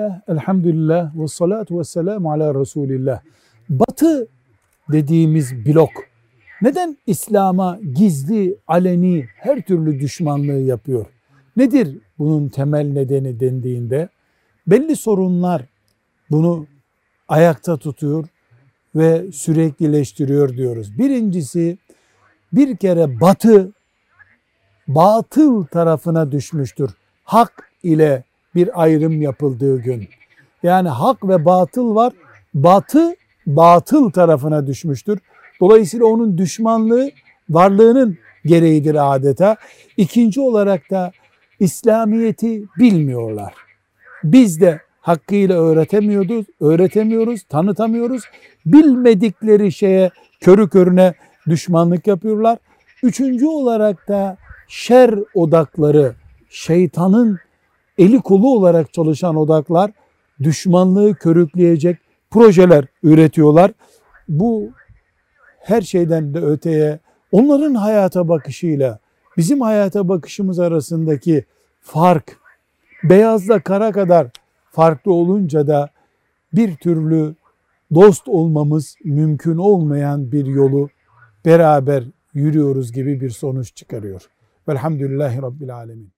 Bismillah, elhamdülillah ve salatu ve selamu ala Resulillah. Batı dediğimiz blok neden İslam'a gizli, aleni her türlü düşmanlığı yapıyor? Nedir bunun temel nedeni dendiğinde? Belli sorunlar bunu ayakta tutuyor ve süreklileştiriyor diyoruz. Birincisi bir kere batı batıl tarafına düşmüştür. Hak ile bir ayrım yapıldığı gün. Yani hak ve batıl var. Batı batıl tarafına düşmüştür. Dolayısıyla onun düşmanlığı varlığının gereğidir adeta. İkinci olarak da İslamiyeti bilmiyorlar. Biz de hakkıyla öğretemiyoruz, öğretemiyoruz, tanıtamıyoruz. Bilmedikleri şeye körü körüne düşmanlık yapıyorlar. Üçüncü olarak da şer odakları, şeytanın eli kolu olarak çalışan odaklar düşmanlığı körükleyecek projeler üretiyorlar. Bu her şeyden de öteye onların hayata bakışıyla bizim hayata bakışımız arasındaki fark beyazla kara kadar farklı olunca da bir türlü dost olmamız mümkün olmayan bir yolu beraber yürüyoruz gibi bir sonuç çıkarıyor. Velhamdülillahi Rabbil Alemin.